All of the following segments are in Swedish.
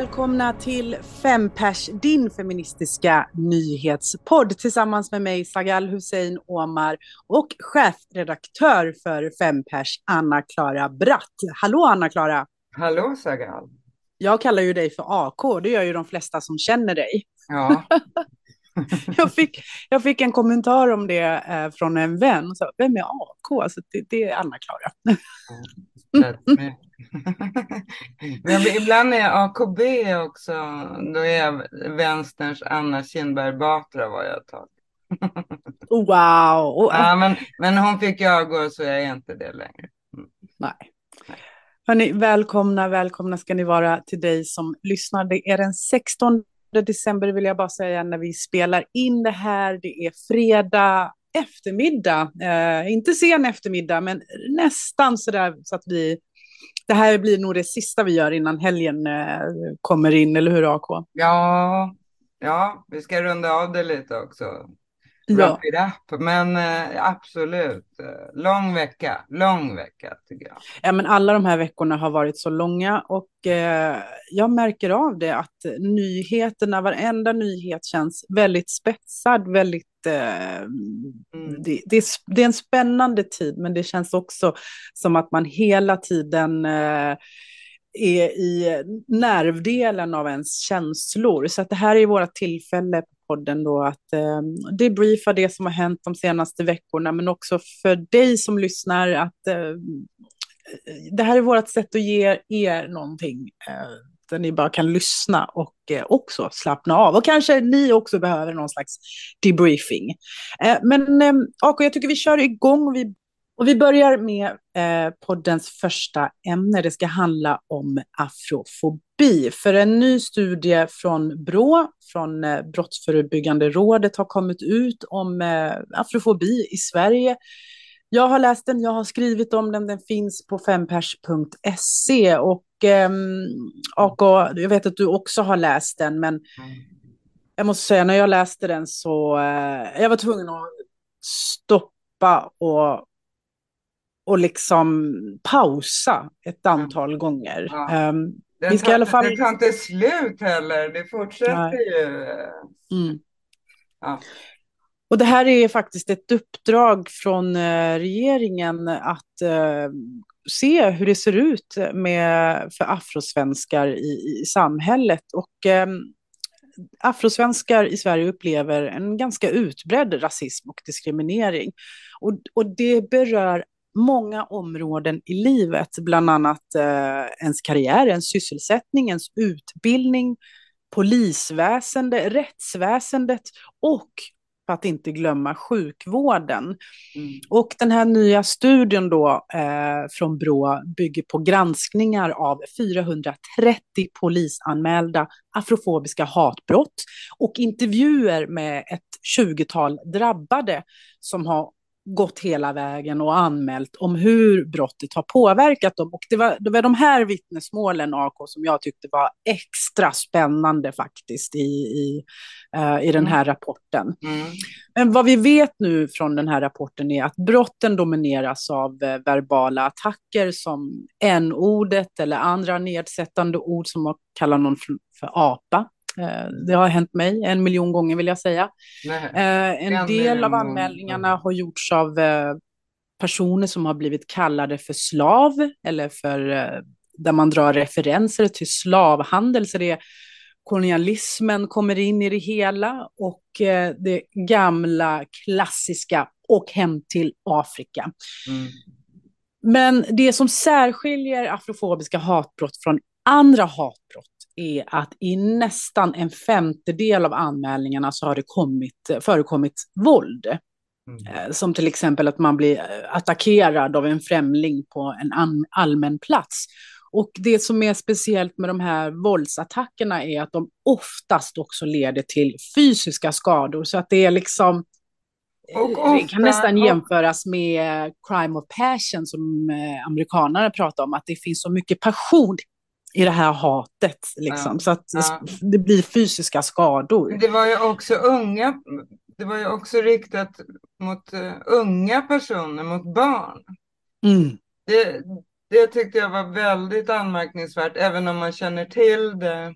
och välkomna till Fempers, din feministiska nyhetspodd tillsammans med mig Sagal Hussein Omar och chefredaktör för Fempers Anna-Klara Bratt. Hallå Anna-Klara! Hallå Sagal! Jag kallar ju dig för AK, det gör ju de flesta som känner dig. Ja. jag, fick, jag fick en kommentar om det eh, från en vän. Så, Vem är AK? Alltså, det, det är Anna-Klara. Men ibland är jag AKB också. Då är jag vänsterns Anna Kinberg Batra var jag ett tag. wow! Och, ja, men, men hon fick jag gå så jag är inte det längre. Mm. Nej. Hörrni, välkomna, välkomna ska ni vara till dig som lyssnar. Det är den 16 december vill jag bara säga när vi spelar in det här. Det är fredag eftermiddag, eh, inte sen eftermiddag, men nästan så där så att vi det här blir nog det sista vi gör innan helgen eh, kommer in, eller hur AK? Ja, ja, vi ska runda av det lite också. Wrap ja. it up. Men eh, absolut, lång vecka, lång vecka tycker jag. Ja, men alla de här veckorna har varit så långa och eh, jag märker av det att nyheterna, varenda nyhet känns väldigt spetsad, väldigt eh, mm. det, det, är, det, är, en spännande tid, men det känns också som att man hela tiden eh, är i nervdelen av ens känslor. Så att det här är våra tillfälle podden då att eh, debriefa det som har hänt de senaste veckorna, men också för dig som lyssnar att eh, det här är vårt sätt att ge er någonting eh, där ni bara kan lyssna och eh, också slappna av. Och kanske ni också behöver någon slags debriefing. Eh, men eh, AK, jag tycker vi kör igång vi och vi börjar med eh, poddens första ämne. Det ska handla om afrofobi. För en ny studie från Brå, från eh, Brottsförebyggande rådet, har kommit ut om eh, afrofobi i Sverige. Jag har läst den, jag har skrivit om den, den finns på fempers.se. Och eh, AK, jag vet att du också har läst den, men jag måste säga, när jag läste den så eh, jag var tvungen att stoppa och och liksom pausa ett antal gånger. Ja. Um, den, tar, i alla fall... den tar inte slut heller, det fortsätter Nej. ju. Mm. Ja. Och det här är faktiskt ett uppdrag från eh, regeringen att eh, se hur det ser ut med, för afrosvenskar i, i samhället. Och eh, afrosvenskar i Sverige upplever en ganska utbredd rasism och diskriminering. Och, och det berör många områden i livet, bland annat eh, ens karriär, ens sysselsättning, ens utbildning, polisväsende, rättsväsendet och för att inte glömma sjukvården. Mm. Och den här nya studien då eh, från Brå bygger på granskningar av 430 polisanmälda afrofobiska hatbrott och intervjuer med ett 20-tal drabbade som har gått hela vägen och anmält om hur brottet har påverkat dem. Och det var, det var de här vittnesmålen, AK, som jag tyckte var extra spännande faktiskt i, i, uh, i den här rapporten. Mm. Men vad vi vet nu från den här rapporten är att brotten domineras av uh, verbala attacker som n-ordet eller andra nedsättande ord som att kalla någon för, apa Eh, det har hänt mig en miljon gånger vill jag säga. Nej, eh, en del av anmälningarna har gjorts av eh, personer som har blivit kallade för slav eller för där man drar referenser till slavhandel. Så det är kolonialismen kommer in i det hela och det gamla klassiska och hem till Afrika. Mm. Men det som särskiljer afrofobiska hatbrott från andra hatbrott är att i nästan en femtedel av anmälningarna så har det kommit, förekommit våld. Mm. Eh, som till exempel att man blir eh, attackerad av en främling på en allmän plats. Och det som är speciellt med de här våldsattackerna är att de oftast också leder till fysiska skador. Så att det är liksom, ofta, det kan nästan jämföras med crime of passion som amerikanerna pratar om, att det finns så mycket passion i det här hatet. Liksom, ja, så att ja. det blir fysiska skador. Det var ju också unga, det var ju också riktat mot uh, unga personer, mot barn. Mm. Det, det tyckte jag var väldigt anmärkningsvärt, även om man känner till det.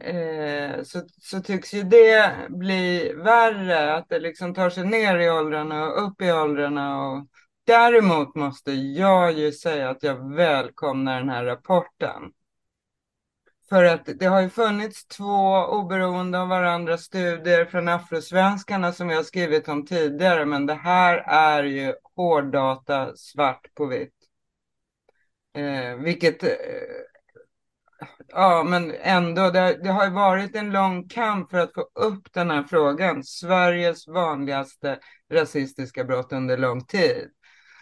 Eh, så, så tycks ju det bli värre, att det liksom tar sig ner i åldrarna och upp i åldrarna. Och däremot måste jag ju säga att jag välkomnar den här rapporten. För att det har ju funnits två oberoende av varandra studier från afrosvenskarna som vi har skrivit om tidigare, men det här är ju hårddata svart på vitt. Eh, vilket, eh, ja men ändå, det, det har ju varit en lång kamp för att få upp den här frågan. Sveriges vanligaste rasistiska brott under lång tid.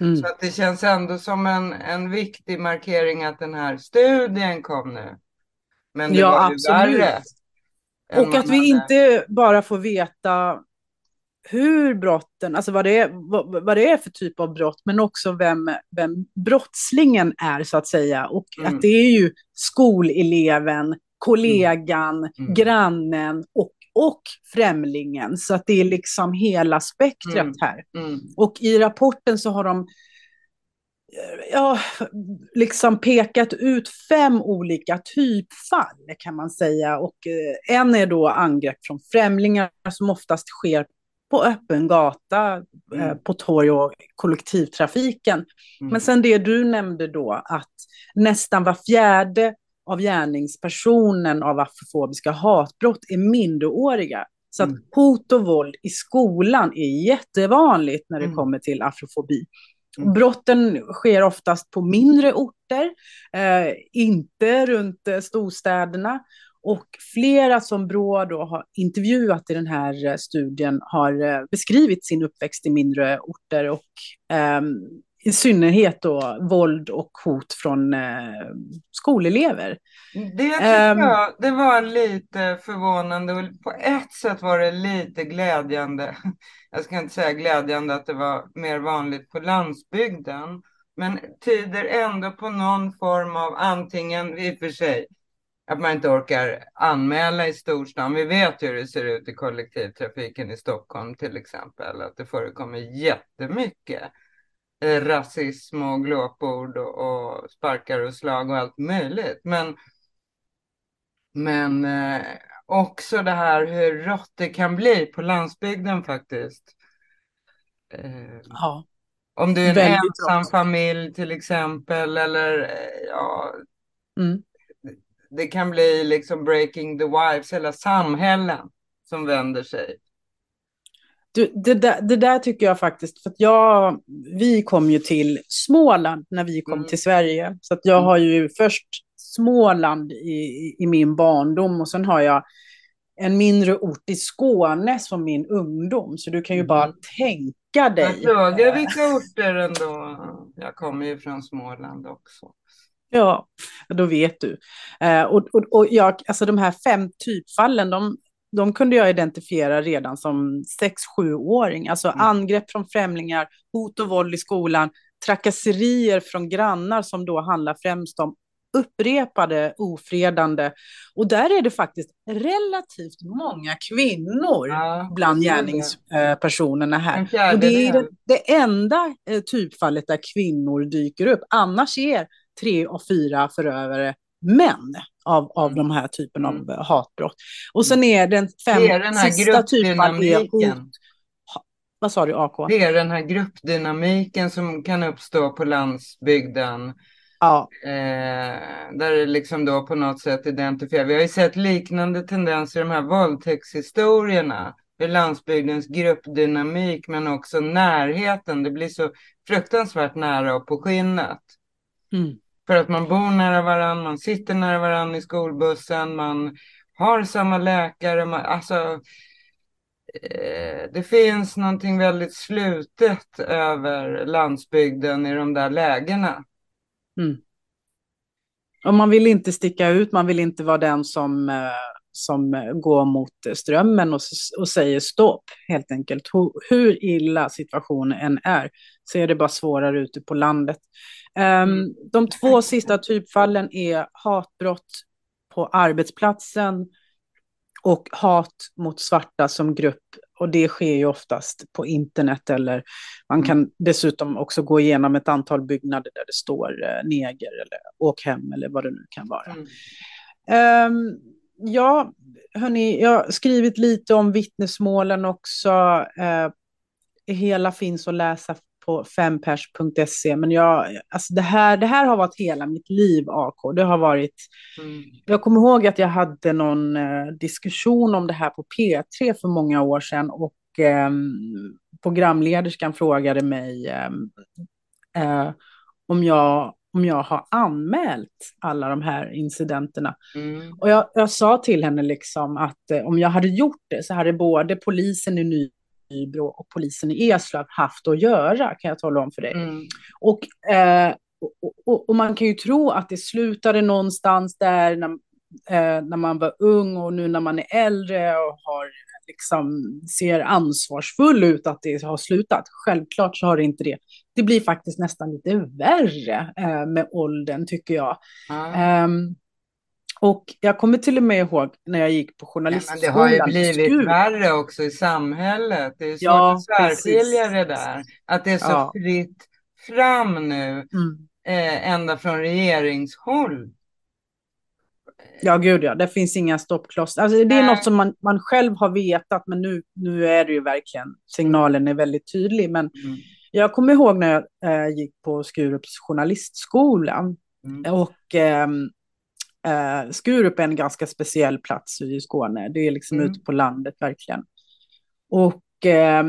Mm. Så att det känns ändå som en, en viktig markering att den här studien kom nu. Men det ja, var ju absolut. värre. Och att vi hade... inte bara får veta hur brotten, alltså vad det, är, vad, vad, det är för typ av brott, men också vem, vem brottslingen är så att säga. Och mm. att det är ju skoleleven, kollegan, mm. mm. grannen och, och främlingen. Så att det är liksom hela spektrat mm. här. Mm. Och i rapporten så har de ja, liksom pekat ut fem olika typfall kan man säga. Och eh, en är då angrepp från främlingar som oftast sker på öppen gata, eh, mm. på torg och kollektivtrafiken. Mm. Men sen det du nämnde då, att nästan var fjärde av gärningspersonen av afrofobiska hatbrott är minderåriga. Så att mm. hot och våld i skolan är jättevanligt när det mm. kommer till afrofobi. Mm. Brotten sker oftast på mindre orter, eh, inte runt eh, storstäderna. Och flera som Brå då har intervjuat i den här eh, studien har eh, beskrivit sin uppväxt i mindre orter och eh, i synnerhet då våld och hot från eh, skolelever. Det tycker um, jag, det var lite förvånande och på ett sätt var det lite glädjande. Jag ska inte säga glädjande att det var mer vanligt på landsbygden, men tyder ändå på någon form av antingen, i och för sig, att man inte orkar anmäla i storstan. Vi vet hur det ser ut i kollektivtrafiken i Stockholm till exempel, att det förekommer jättemycket rasism och glåpord och, och sparkar och slag och allt möjligt. Men, men eh, också det här hur rått det kan bli på landsbygden faktiskt. Eh, ja. Om du är en ensam rått. familj till exempel eller eh, ja, mm det kan bli liksom breaking the wives, hela samhällen som vänder sig. Du, det, där, det där tycker jag faktiskt, för att jag, vi kom ju till Småland när vi kom mm. till Sverige. Så att jag mm. har ju först Småland i, i min barndom och sen har jag en mindre ort i Skåne som min ungdom. Så du kan ju bara mm. tänka dig. Jag frågar vilka orter ändå. Jag kommer ju från Småland också. Ja, då vet du. Eh, och, och, och jag, alltså de här fem typfallen, de, de kunde jag identifiera redan som 6-7-åring. Alltså mm. angrepp från främlingar, hot och våld i skolan, trakasserier från grannar som då handlar främst om upprepade ofredande. Och där är det faktiskt relativt många kvinnor ja, bland gärningspersonerna här. Och det är det, enda eh, typfallet där kvinnor dyker upp. Annars är tre av fyra förövare män av, av mm. de här typen av mm. hatbrott. Och sen är den fem, det är den här sista typen av hot. Vad sa du, AK? Det är den här gruppdynamiken som kan uppstå på landsbygden. Ja. Eh, där det liksom då på något sätt identifierar. Vi har ju sett liknande tendenser i de här våldtäktshistorierna. I landsbygdens gruppdynamik men också närheten. Det blir så fruktansvärt nära och på skinnet. Mm. För att man bor nära varandra, man sitter nära varandra i skolbussen, man har samma läkare. Man, alltså, eh, det finns någonting väldigt slutet över landsbygden i de där lägena. Mm. Och man vill inte sticka ut, man vill inte vara den som, eh, som går mot strömmen och, och säger stopp, helt enkelt. Hur, hur illa situationen än är, så är det bara svårare ute på landet. Um, de två sista typfallen är hatbrott på arbetsplatsen och hat mot svarta som grupp och det sker ju oftast på internet eller man kan mm. dessutom också gå igenom ett antal byggnader där det står eh, neger eller åk hem eller vad det nu kan vara. Mm. Um, ja, hörni, jag har skrivit lite om vittnesmålen också. Uh, hela finns att läsa på fempers.se. Men jag, alltså det, här, det här har varit hela mitt liv, AK. Det har varit... Mm. Jag kommer ihåg att jag hade någon eh, diskussion om det här på P3 för många år sedan. Och eh, programlederskan frågade mig ehm, eh, om, jag, om jag har anmält alla de här incidenterna. Mm. Och jag, jag sa till henne liksom att eh, om jag hade gjort det så hade både polisen i Nybro och polisen i Eslöv haft att göra, kan jag tala om för dig. Mm. Och, eh, och, och, och, man kan ju tro att det slutade någonstans där när, eh, när man var ung och nu när man är äldre och har, liksom, ser ansvarsfull ut att det har slutat. Självklart så har det inte det. Det blir faktiskt nästan lite värre eh, med åldern, tycker jag. Mm. Och jag kommer till och med ihåg när jag gick på journalistskolan. Ja, det har ju blivit Skur. värre också i samhället. Det är svårt ja, att särskilja det där. Att det är så ja. fritt fram nu, mm. eh, ända från regeringshåll. Ja, gud ja, det finns inga stoppklossar. Alltså, det är något som man, man själv har vetat, men nu, nu är det ju verkligen, signalen är väldigt tydlig. Men mm. jag kommer ihåg när jag eh, gick på Skurups journalistskola. Mm. Och eh, Eh, Skurup är en ganska speciell plats i Skåne. Det är liksom mm. ute på landet verkligen. Och eh,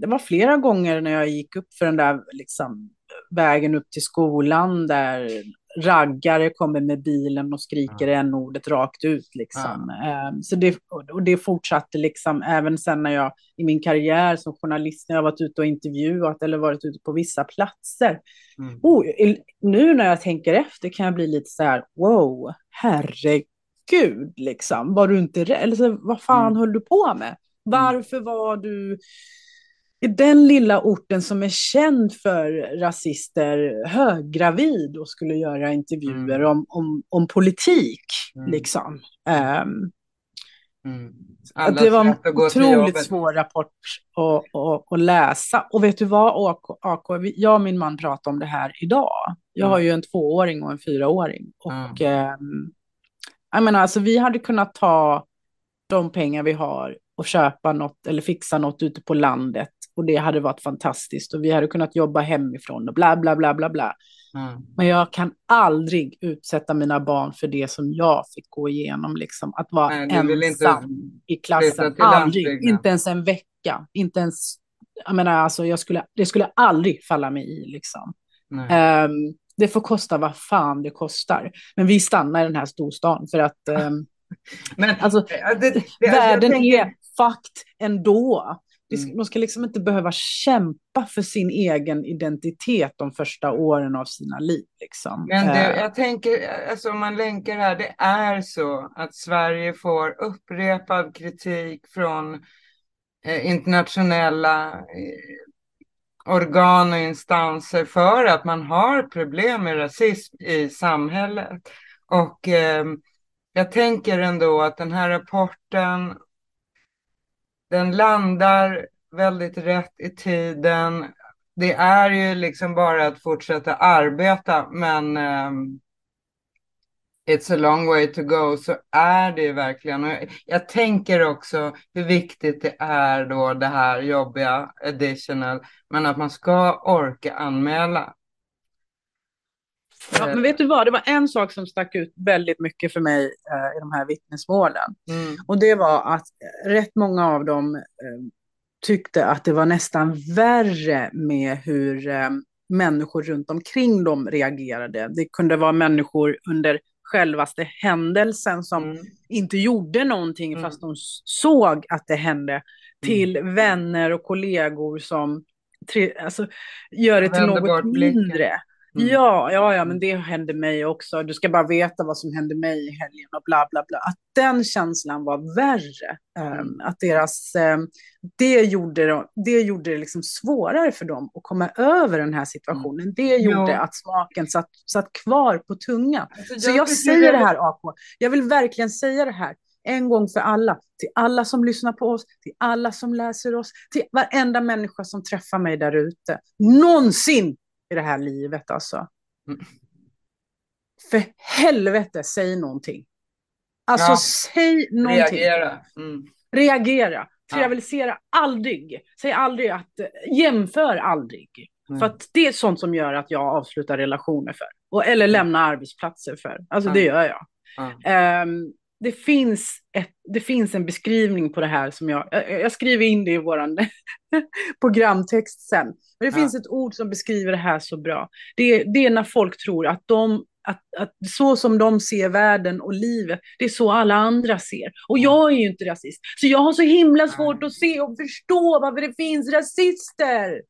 det var flera gånger när jag gick upp för den där liksom, vägen upp till skolan där raggare kommer med bilen och skriker ja. n-ordet rakt ut. Liksom. Ja. Um, så det, och det fortsatte liksom även sen när jag i min karriär som journalist, när jag varit ute och intervjuat eller varit ute på vissa platser. Mm. Oh, nu när jag tänker efter kan jag bli lite så här, wow, herregud, liksom. Var du inte rädd? Eller så, vad fan mm. höll du på med? Mm. Varför var du den lilla orten som är känd för rasister höggravid och skulle göra intervjuer mm. om, om, om politik. Mm. Liksom. Um, mm. Det var en otroligt svår rapport att, att, att, läsa. Och vet du vad, AK, AK, jag och min man pratar om det här idag. Jag har mm. ju en tvååring och en fyraåring. Och um, jag menar, alltså, vi hade kunnat ta de pengar vi har och köpa något eller fixa något ute på landet och det hade varit fantastiskt och vi hade kunnat jobba hemifrån och bla bla bla bla bla. Mm. Men jag kan aldrig utsätta mina barn för det som jag fick gå igenom, liksom att vara Nej, ensam i klassen. Aldrig, inte ens en vecka, inte ens, jag menar alltså, jag skulle, det skulle aldrig falla mig i liksom. Um, det får kosta vad fan det kostar. Men vi stannar i den här storstan för att um, Men, alltså, det, det, världen tänker... är fucked ändå. Mm. De ska liksom inte behöva kämpa för sin egen identitet de första åren av sina liv. Liksom. Men det, eh. jag tänker, alltså om man länkar här, det är så att Sverige får upprepad kritik från eh, internationella eh, organ och instanser för att man har problem med rasism i samhället. Och eh, jag tänker ändå att den här rapporten den landar väldigt rätt i tiden. Det är ju liksom bara att fortsätta arbeta, men um, it's a long way to go, så är det ju verkligen. Och jag, jag tänker också hur viktigt det är då det här jobbiga additional, men att man ska orka anmäla. Ja, men vet du vad, det var en sak som stack ut väldigt mycket för mig eh, i de här vittnesmålen. Mm. Och det var att rätt många av dem eh, tyckte att det var nästan värre med hur eh, människor runt omkring dem reagerade. Det kunde vara människor under självaste händelsen som mm. inte gjorde någonting mm. fast de såg att det hände. Mm. Till vänner och kollegor som alltså, gör det till något mindre. Mm. Ja, ja, ja, men det hände mig också. Du ska bara veta vad som hände mig i helgen och bla, bla, bla. Att den känslan var värre. Um, att deras, um, det gjorde, det gjorde det liksom svårare för dem att komma över den här situationen. Mm. Det gjorde ja. att smaken satt, satt kvar på tungan. Alltså, Så jag säger det här, AK. Jag vill verkligen säga det här. en gång för alla, till alla som lyssnar på oss, till alla som läser oss, till varenda människa som träffar mig där ute. Någonsin i det här livet alltså. Mm. För helvete, säg någonting. Alltså ja. säg någonting. Reagera. Mm. Reagera. Trivialisera ja. aldrig. Säg aldrig att, jämför aldrig. Mm. För att det är sånt som gör att jag avslutar relationer för. Och, eller mm. lämnar arbetsplatser för. Alltså det gör jag. Um, det, finns ett, det finns en beskrivning på det här som jag, jag, skriver in det i vår programtext sen. Men det finns ett ord som beskriver det här så bra. Det, det är när folk tror att de att, att så som de ser världen och livet, det är så alla andra ser. Och jag är ju inte rasist. Så jag har så himla svårt att se och förstå varför det finns rasister.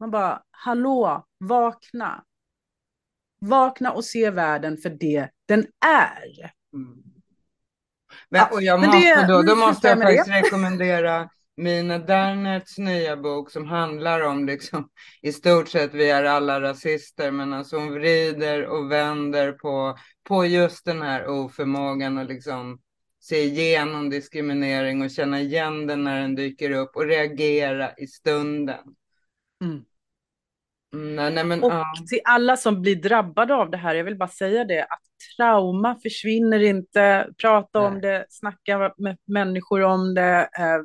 Man bara, hallå, vakna. Vakna och se världen för det den är. Mm. Men, och jag måste det, då, då måste jag faktiskt det. rekommendera Mina Dernerts nya bok som handlar om liksom i stort sett vi är alla rasister men alltså hon vrider och vänder på, på just den här oförmågan att liksom se igenom diskriminering och känna igen den när den dyker upp och reagera i stunden. Mm. Mm, nej, nej, men, och ja. till alla som blir drabbade av det här, jag vill bara säga det, att trauma försvinner inte. Prata nej. om det, snacka med människor om det. Eh,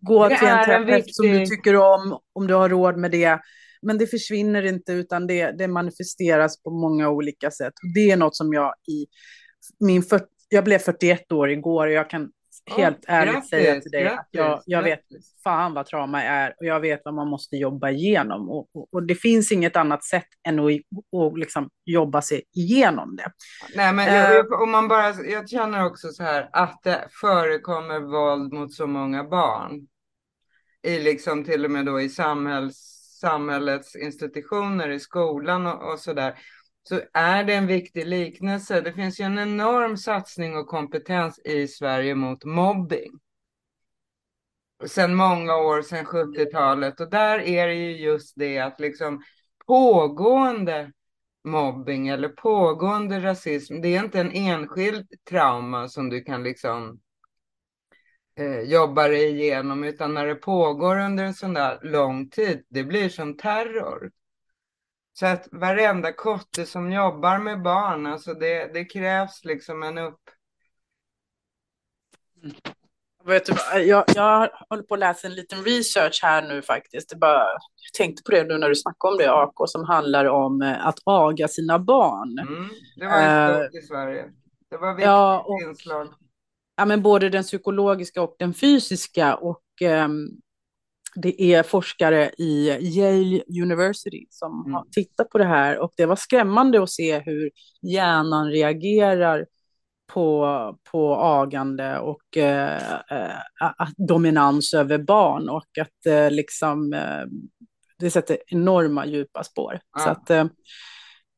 gå det till en terapeut viktig... som du tycker om, om du har råd med det. Men det försvinner inte, utan det, det manifesteras på många olika sätt. Det är något som jag i min... För, jag blev 41 år igår och jag kan helt oh, ärligt grattis, säga till dig grattis, att jag, jag vet fan vad trauma är och jag vet vad man måste jobba igenom. Och, och, och det finns inget annat sätt än att och liksom jobba sig igenom det. Nej, men jag, uh, om man bara, jag känner också så här att det förekommer våld mot så många barn. I liksom till och med då i samhälls, samhällets institutioner, i skolan och, och så där så är det en viktig liknelse. Det finns ju en enorm satsning och kompetens i Sverige mot mobbing. Sedan många år, sedan 70-talet. Och där är det ju just det att liksom pågående mobbing eller pågående rasism, det är inte en enskild trauma som du kan liksom eh, jobba dig igenom, utan när det pågår under en sån där lång tid, det blir som terror. Så att varenda kotte som jobbar med barn, alltså det, det krävs liksom en upp... Vet du, jag, jag håller på att läsa en liten research här nu faktiskt. Det bara, jag tänkte på det nu när du snackade om det, AK, som handlar om eh, att aga sina barn. Mm, det var stort uh, i Sverige. Det var viktigt ja, och, inslag. Ja, men både den psykologiska och den fysiska. Och um, det är forskare i Yale University som mm. har tittat på det här och det var skrämmande att se hur hjärnan reagerar på, på agande och eh, eh, dominans över barn och att eh, liksom, eh, det sätter enorma djupa spår. Ja. Så att, eh,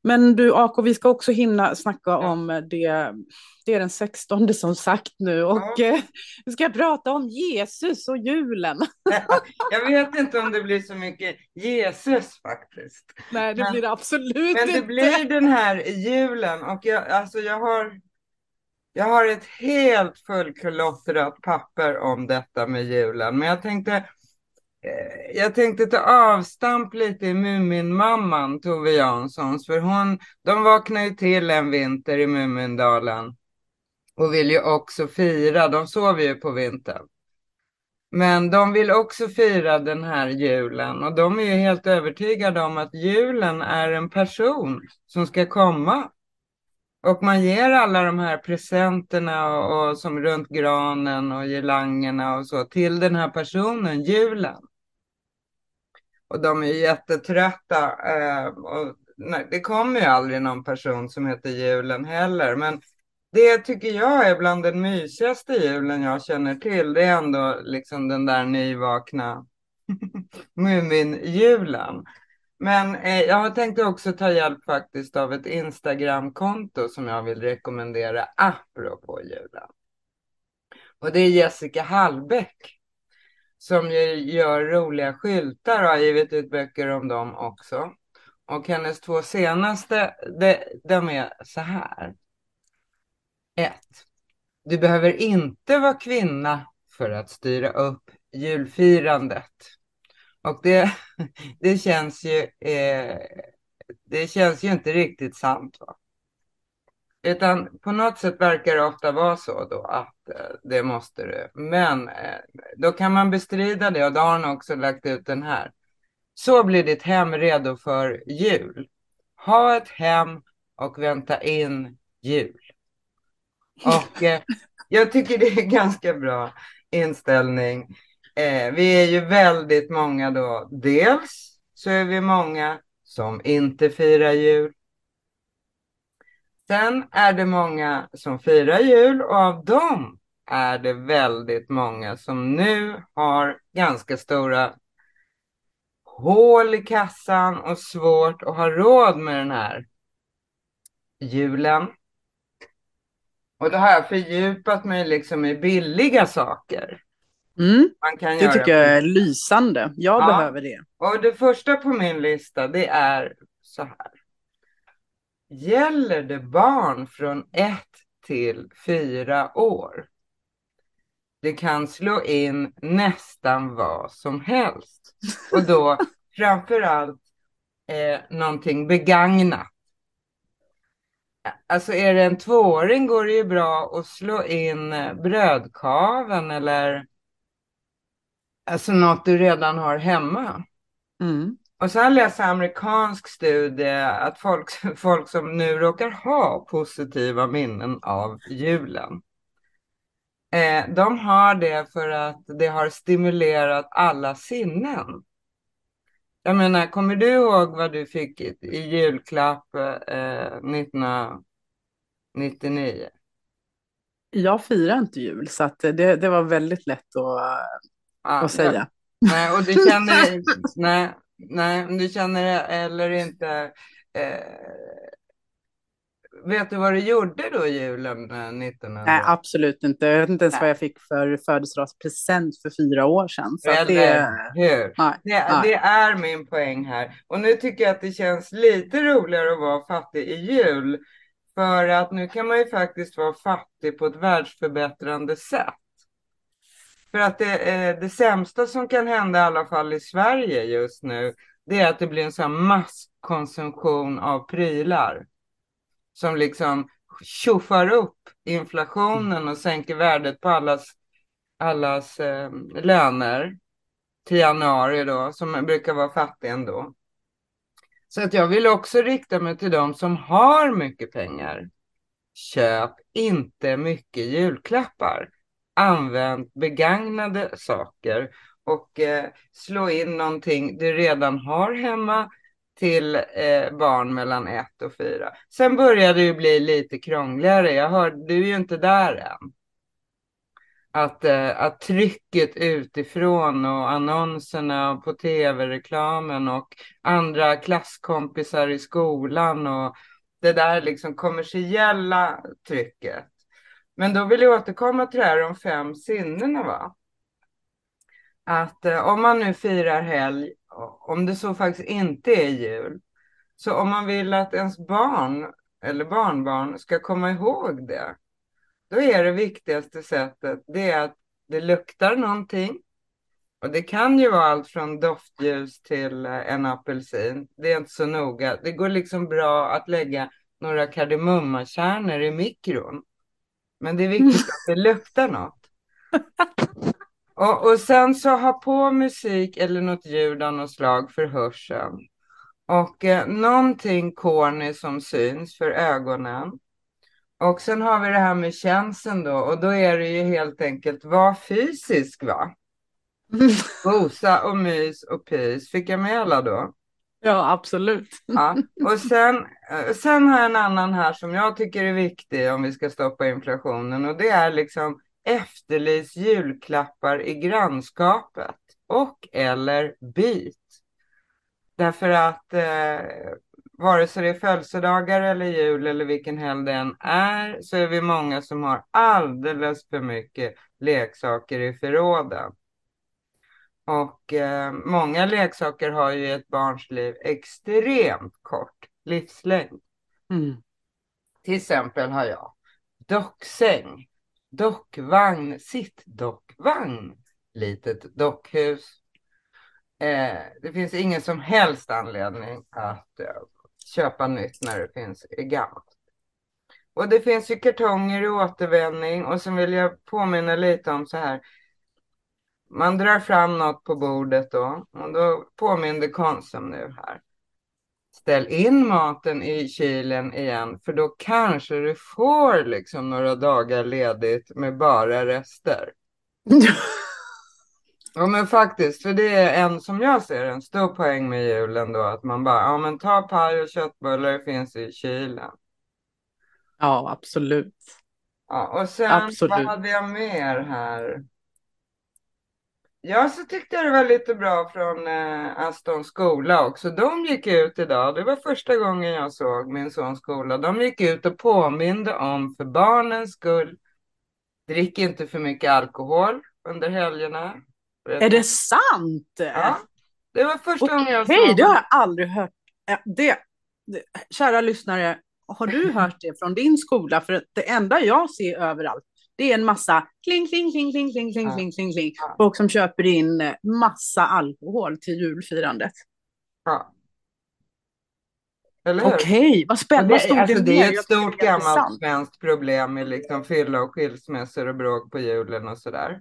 men du Ako, vi ska också hinna snacka ja. om det. Det är den 16 som sagt nu och ja. Eh, vi ska prata om Jesus och julen. Jag vet inte om det blir så mycket Jesus faktiskt. Nej, det men, blir det absolut men inte. Men det blir den här julen och jag, alltså jag har jag har ett helt fullkulottrat papper om detta med julen, men jag tänkte Eh, Eh, jag tänkte ta avstamp lite i Muminmamman, Tove Janssons, för hon, de vaknade ju till en vinter i Mumindalen och vill ju också fira, de sover ju på vintern. Men de vill också fira den här julen och de är ju helt övertygade om att julen är en person som ska komma. Och man ger alla de här presenterna och, och som runt granen och girlangerna och så till den här personen, julen. Och de är jättetrötta. Eh, och, nej, det kommer ju aldrig någon person som heter julen heller. Men det tycker jag är bland den mysigaste julen jag känner till. Det är ändå liksom den där nyvakna Mumin-julen. Men eh, jag har tänkt också ta hjälp faktiskt av ett Instagram-konto som jag vill rekommendera apropå julen. Och det är Jessica Hallbäck som gör roliga skyltar och har givit ut böcker om dem också. Och hennes två senaste, de, de är så här. 1. du behöver inte vara kvinna för att styra upp julfirandet. Och det, det, känns, ju, eh, det känns ju inte riktigt sant. Va? Utan på något sätt verkar det ofta vara så då att eh, det måste du. Men eh, då kan man bestrida det och då har hon också lagt ut den här. Så blir ditt hem redo för jul. Ha ett hem och vänta in jul. Och eh, jag tycker det är ganska bra inställning. Eh, vi är ju väldigt många då. Dels så är vi många som inte firar jul. Sen är det många som firar jul och av dem är det väldigt många som nu har ganska stora hål i kassan och svårt att ha råd med den här julen. Och då har jag fördjupat mig liksom i billiga saker. Mm. Man kan det göra tycker jag är lysande. Jag ja. behöver det. Och det första på min lista det är så här. Gäller det barn från ett till fyra år? Det kan slå in nästan vad som helst. Och då framför allt eh, någonting begagnat. Alltså är det en tvååring går det ju bra att slå in eh, brödkaven eller alltså något du redan har hemma. Mm. Och så har jag amerikansk studie att folk, folk som nu råkar ha positiva minnen av julen. Eh, de har det för att det har stimulerat alla sinnen. Jag menar, kommer du ihåg vad du fick i, i julklapp eh, 1999? Jag firar inte jul, så det, det var väldigt lätt att, ja, att säga. nej, och du känner, nej, nej, du känner eller inte eh, Vet du vad du gjorde då julen 1900? Eh, Nej, absolut inte. Jag vet inte ens Nej. vad jag fick för födelsedagspresent för fyra år sedan. Så Eller det... hur? Nej. Det, det, är min poäng här. Och nu tycker jag att det känns lite roligare att vara fattig i jul. För att nu kan man ju faktiskt vara fattig på ett världsförbättrande sätt. För att det, eh, det sämsta som kan hända i alla fall i Sverige just nu, det är att det blir en sån masskonsumtion av prylar som liksom tjoffar upp inflationen och sänker värdet på allas, allas eh, löner till januari då, som brukar vara fattig ändå. Så att jag vill också rikta mig till de som har mycket pengar. Köp inte mycket julklappar använt begagnade saker och eh, slå in någonting du redan har hemma till eh, barn mellan ett och fyra. Sen börjar det ju bli lite krångligare. Jag hör, du är ju inte där än. Att, eh, att trycket utifrån och annonserna på tv-reklamen och andra klasskompisar i skolan och det där liksom kommersiella trycket. Men då vill jag återkomma till det här om fem sinnena. Va? Att eh, om man nu firar helg om det så faktiskt inte är jul. Så om man vill att ens barn eller barnbarn ska komma ihåg det, då är det viktigaste sättet det är att det luktar någonting. Och det kan ju vara allt från doftljus till eh, en apelsin. Det är inte så noga. Det går liksom bra att lägga några kardemummakärnor i mikron. Men det är viktigt att det luktar något. Och, och sen så ha på musik eller något ljud av något slag för hörseln. Och eh, någonting corny som syns för ögonen. Och sen har vi det här med känseln då. Och då är det ju helt enkelt var fysisk va? Gosa och mys och pys. Fick jag med alla då? Ja, absolut. Ja. Och sen, eh, sen har jag en annan här som jag tycker är viktig om vi ska stoppa inflationen. Och det är liksom efterlys julklappar i grannskapet och eller byt. Därför att eh, vare sig det är födelsedagar eller jul eller vilken helg det än är så är vi många som har alldeles för mycket leksaker i förråden. Och eh, många leksaker har ju ett barns liv extremt kort livslängd. Mm. Till exempel har jag docksäng dockvagn, sittdockvagn, litet dockhus. Eh, det finns ingen som helst anledning att eh, köpa nytt när det finns gammalt. Och det finns ju kartonger i återvändning och så vill jag påminna lite om så här. Man drar fram något på bordet då och då påminner Konsum nu här. Ställ in maten i kylen igen för då kanske du får liksom några dagar ledigt med bara rester. Ja men faktiskt, för det är en som jag ser en stor poäng med julen då att man bara, ja men ta paj och köttbullar, det finns i kylen. Ja, absolut. Ja, och sen Absolut. vad hade jag mer här? Ja, så tyckte jag det var lite bra från eh, Astons skola också. De gick ut idag, det var första gången jag såg min sons skola. De gick ut och påminde om för barnens skull, drick inte för mycket alkohol under helgerna. Är det sant? Ja, det var första Okej, gången jag såg det har jag aldrig hört. Det, det, kära lyssnare, har du hört det från din skola? För det enda jag ser överallt, det är en massa kling, kling, kling, kling, kling, kling, Ja. kling, kling, kling. Ja. Folk som köper in eh, massa alkohol till julfirandet. Ja. Eller hur? Okej, vad spännande. Det, alltså, det det är ett stort gammalt svenskt problem med liksom fylla och skilsmässor och bråk på julen och sådär.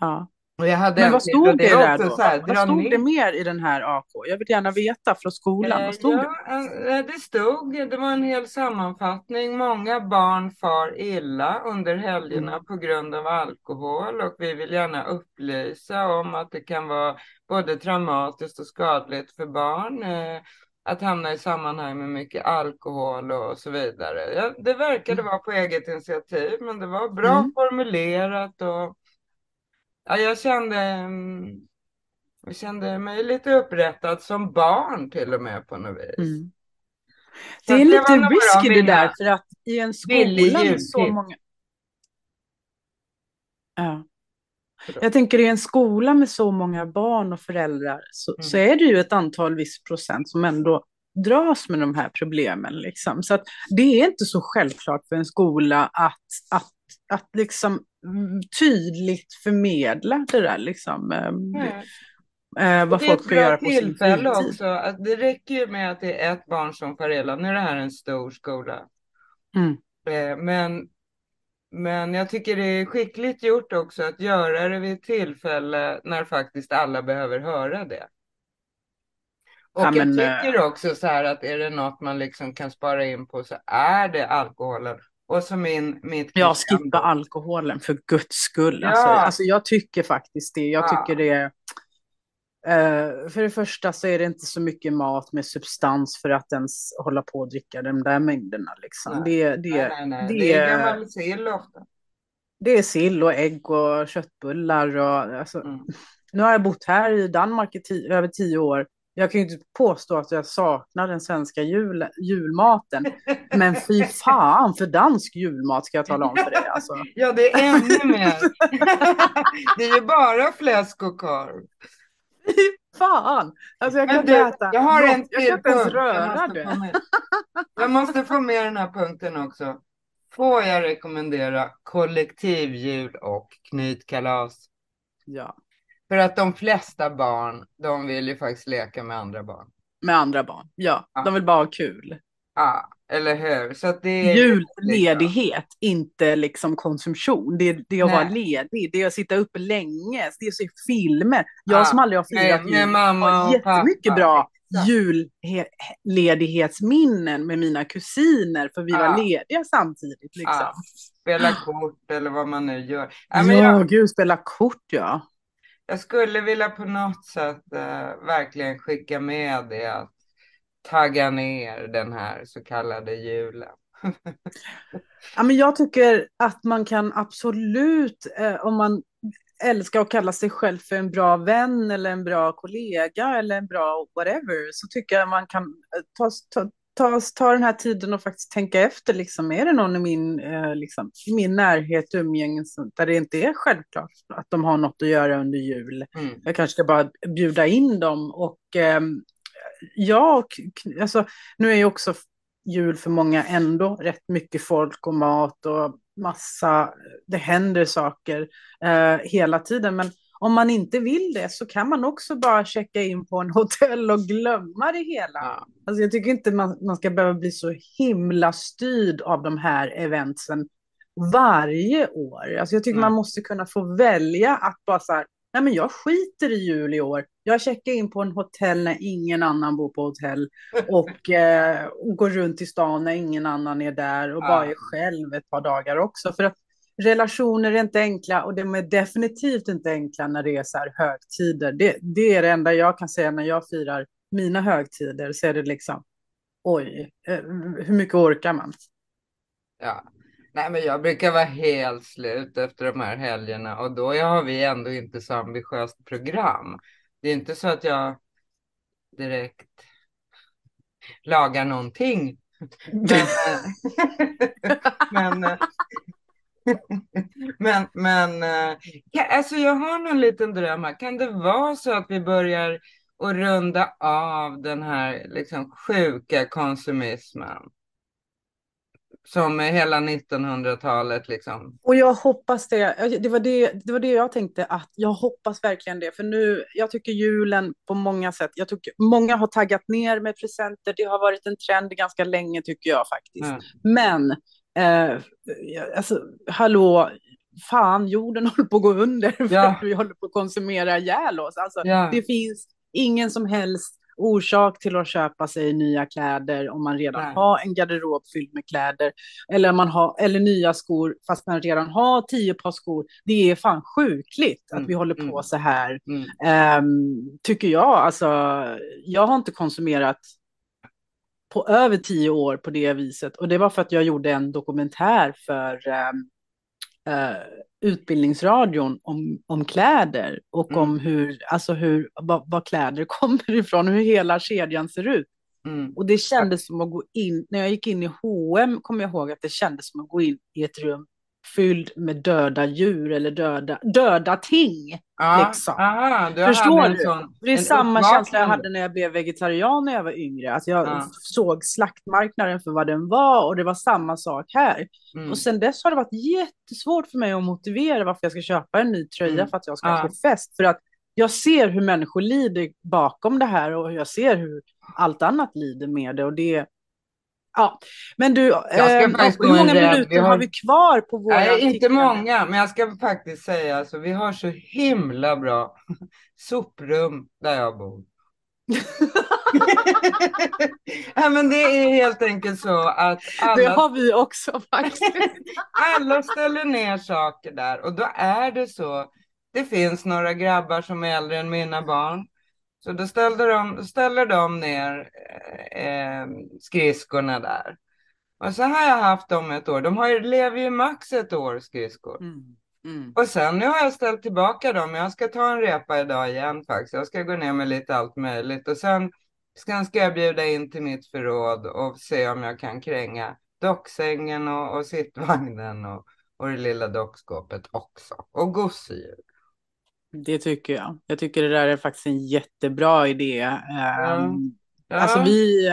Ja. Och jag hade Men en vad stod det är där då? här, Vad, stod ner. det mer i den här AK? Jag vill gärna veta från skolan. Eh, Vad stod det? ja, eh, det stod, det var en hel sammanfattning. Många barn far illa under helgerna Mm. på grund av alkohol och vi vill gärna upplysa om att det kan vara både traumatiskt och skadligt för barn eh, att hamna i sammanhang med mycket alkohol och så vidare. Ja, det verkade Mm. vara på eget initiativ, men det var bra Mm. formulerat och ja, jag kände mm, jag kände mig lite upprättad som barn till och med på något vis. Mm. Det är lite risky det där, för att i en skola med så många... Ja. Jag tänker i en skola med så många barn och föräldrar så, Mm. så är det ju ett antal viss procent som ändå dras med de här problemen. Liksom. Så att det är inte så självklart för en skola att, att, att liksom mm, tydligt förmedla det där, liksom, Nej. eh, vad Det folk ska göra på sin fritid. också. Att det räcker ju med att det är ett barn som far illa. Nu är det här en stor skola. Mm. Eh, Men, men jag tycker det är skickligt gjort också att göra det vid ett tillfälle när faktiskt alla behöver höra det. Och Ja, jag men, eh, tycker också så här att är det något man liksom kan spara in på så är det alkoholen. Och så min, mitt Ja, skippa alkoholen för guds skull. Ja. Alltså, alltså, jag tycker faktiskt det. Jag Ja. tycker det. Eh, för det första så är det inte så mycket mat med substans för att ens hålla på och dricka de där mängderna. Liksom. Nej. Det, det, Nej, nej, nej. det, Det är gammal sill ofta. det är sill och ägg och köttbullar. Och, alltså, Mm. Nu har jag bott här i Danmark i ti- över tio år. Jag kan ju inte påstå att jag saknar den svenska jul, julmaten. Men fy fan för dansk julmat ska jag tala om för dig. Alltså. Ja, det är ännu mer. det är ju bara fläsk och korv. Fan! Alltså jag kan Men inte du, äta jag har en något. Jag kan till inte ens punkt. Jag röra måste, få det. jag måste få med den här punkten också. Får jag rekommendera kollektivjul och knytkalas? Ja, För att de flesta barn, de vill ju faktiskt leka med andra barn. med andra barn. Ja, Ja. de vill bara ha kul. Ja, eller hur? Så det är Julledighet, inte liksom konsumtion. Det, det är att vara Nej. ledig, det är att sitta uppe länge, det är att se filmer. Jag Ja, som aldrig har firat med jul mamma har jättemycket pappa. bra julledighetsminnen med mina kusiner, för vi Ja. var lediga samtidigt. Liksom. Ja, spela kort eller vad man nu gör. Ja, Ja, men jag, gud, spela kort ja jag skulle vilja på något sätt eh, verkligen skicka med det att tagga ner den här så kallade julen. Ja, men jag tycker att man kan absolut, eh, om man älskar att kalla sig själv för en bra vän eller en bra kollega eller en bra whatever, så tycker jag man kan eh, ta, ta, ta, ta den här tiden och faktiskt tänka efter, liksom, är det någon i min, eh, liksom, min närhet, umgänge, så- där det inte är självklart att de har något att göra under jul. Mm. Jag kanske ska bara bjuda in dem och ehm, ja, alltså, nu är ju också jul för många ändå rätt mycket folk och mat och massa, det händer saker eh, hela tiden. Men om man inte vill det så kan man också bara checka in på en hotell och glömma det hela. Ja. Alltså jag tycker inte man, man ska behöva bli så himla styrd av de här eventsen varje år. Alltså jag tycker Nej. man måste kunna få välja att bara så här, nej men jag skiter i jul i år. Jag checkar in på en hotell när ingen annan bor på hotell och, eh, och går runt i stan när ingen annan är där och ja. bara är själv ett par dagar också. För att relationer är inte enkla och de är definitivt inte enkla när det är så här högtider. Det, det är det enda jag kan säga när jag firar mina högtider, så är det liksom oj, eh, hur mycket orkar man? Ja, nej men jag brukar vara helt slut efter de här helgerna och då har vi ändå inte så ambitiöst program. Det är inte så att jag direkt lagar någonting. Men, men, men, men alltså jag har någon liten dröm här. Kan det vara så att vi börjar att runda av den här liksom sjuka konsumismen? Som hela 1900-talet liksom. Och jag hoppas det. Det var det, det var det jag tänkte att jag hoppas verkligen det. För nu, jag tycker julen på många sätt, jag tycker många har taggat ner med presenter. Det har varit en trend ganska länge tycker jag faktiskt. Mm. Men Eh, alltså, hallå, fan, jorden håller på att gå under för ja. att vi håller på att konsumera ihjäl oss. Alltså, ja. Det finns ingen som helst orsak till att köpa sig nya kläder om man redan Nej. har en garderob fylld med kläder. Eller, man har, eller nya skor fast man redan har tio par skor. Det är fan sjukligt mm. att vi håller på mm. så här. Mm. Um, tycker jag. Alltså, jag har inte konsumerat på över tio år på det viset. Och det var för att jag gjorde en dokumentär för uh, Utbildningsradion om, om kläder och mm. om hur, alltså hur, vad, vad, kläder kommer ifrån, hur hela kedjan ser ut. Mm. Och det kändes som att gå in, när jag gick in i H&M kommer jag ihåg att det kändes som att gå in i ett rum fylld med döda djur eller döda, döda ting. Ja, liksom. aha, du Förstår du? Sån, det är samma känsla jag hade när jag blev vegetarian när jag var yngre. Att jag ja. såg slaktmarknaden för vad den var och det var samma sak här. Mm. Och sen dess har det varit jättesvårt för mig att motivera varför jag ska köpa en ny tröja mm. för att jag ska ja. till fest. För att jag ser hur människor lider bakom det här och jag ser hur allt annat lider med det. Och det, Ja, men du, eh, hur många minuter har... har... vi kvar på våra Nej, inte många, men jag ska faktiskt säga alltså, vi har så himla bra soprum där jag bor. ja, men det är helt enkelt så att alla, det har vi också faktiskt. alla ställer ner saker där och då är det så. Det finns några grabbar som är äldre än mina barn så då ställde de, ställer de ner eh, skridskorna där. Och så har jag haft dem ett år. De har ju, lever ju max ett år skridskor. Mm. Mm. Och sen nu har jag ställt tillbaka dem. Jag ska ta en repa idag igen faktiskt. Jag ska gå ner med lite allt möjligt. Och sen, sen ska jag bjuda in till mitt förråd och se om jag kan kränga docksängen och, och sittvagnen och, och det lilla dockskåpet också. Och gosedjur. Det tycker jag. Jag tycker det där är faktiskt en jättebra idé. Ja. Um, ja. Alltså vi,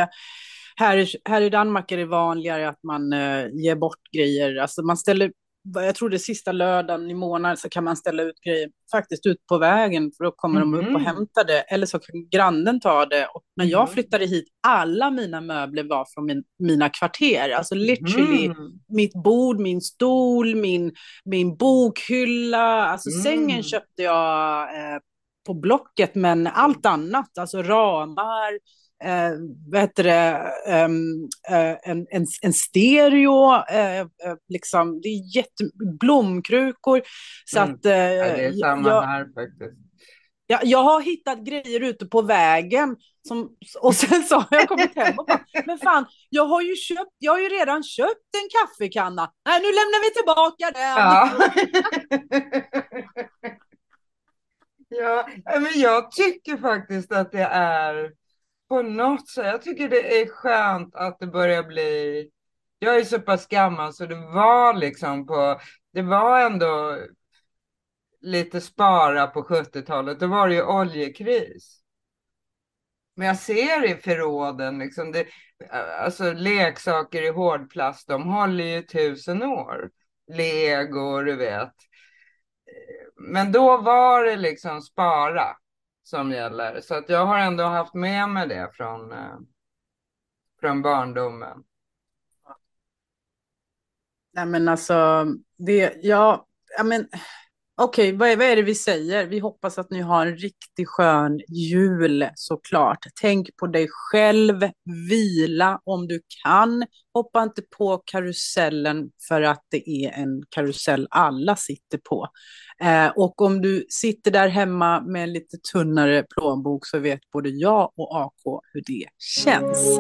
här, här i Danmark är det vanligare att man uh, ger bort grejer. Alltså man ställer jag tror det är sista lördagen i månaden så kan man ställa ut grejer faktiskt ut på vägen för då kommer mm. de upp och mm. hämtar det. Eller så kan grannen ta det. Och när jag mm. flyttade hit, alla mina möbler var från min, mina kvarter. Alltså literally mm. mitt bord, min stol, min, min bokhylla. Alltså mm. sängen köpte jag eh, på Blocket, men allt annat, alltså ramar, eh, vad heter det, um, en, en, en stereo, eh, liksom, det är jätte, blomkrukor. Så mm. att, ja, det är samma jag, här faktiskt. Jag, jag har hittat grejer ute på vägen som, och sen så har jag kommit hem och bara, men fan, jag har ju köpt, jag har ju redan köpt en kaffekanna. Nej, nu lämnar vi tillbaka den. Ja. ja, men jag tycker faktiskt att det är på något sätt. Jag tycker det är skönt att det börjar bli. Jag är så pass gammal så det var liksom på. Det var ändå lite spara på 70-talet. Då var det ju oljekris. Men jag ser i förråden, liksom det, alltså leksaker i hårdplast, de håller ju tusen år. lego, du vet. Men då var det liksom spara som gäller. Så att jag har ändå haft med mig det från, eh, från barndomen. Nej men alltså, det, ja, ja men okej, okay, vad, vad är det vi säger? Vi hoppas att ni har en riktigt skön jul såklart. Tänk på dig själv, vila om du kan. Hoppa inte på karusellen för att det är en karusell alla sitter på. Eh, och om du sitter där hemma med en lite tunnare plånbok så vet både jag och AK hur det känns.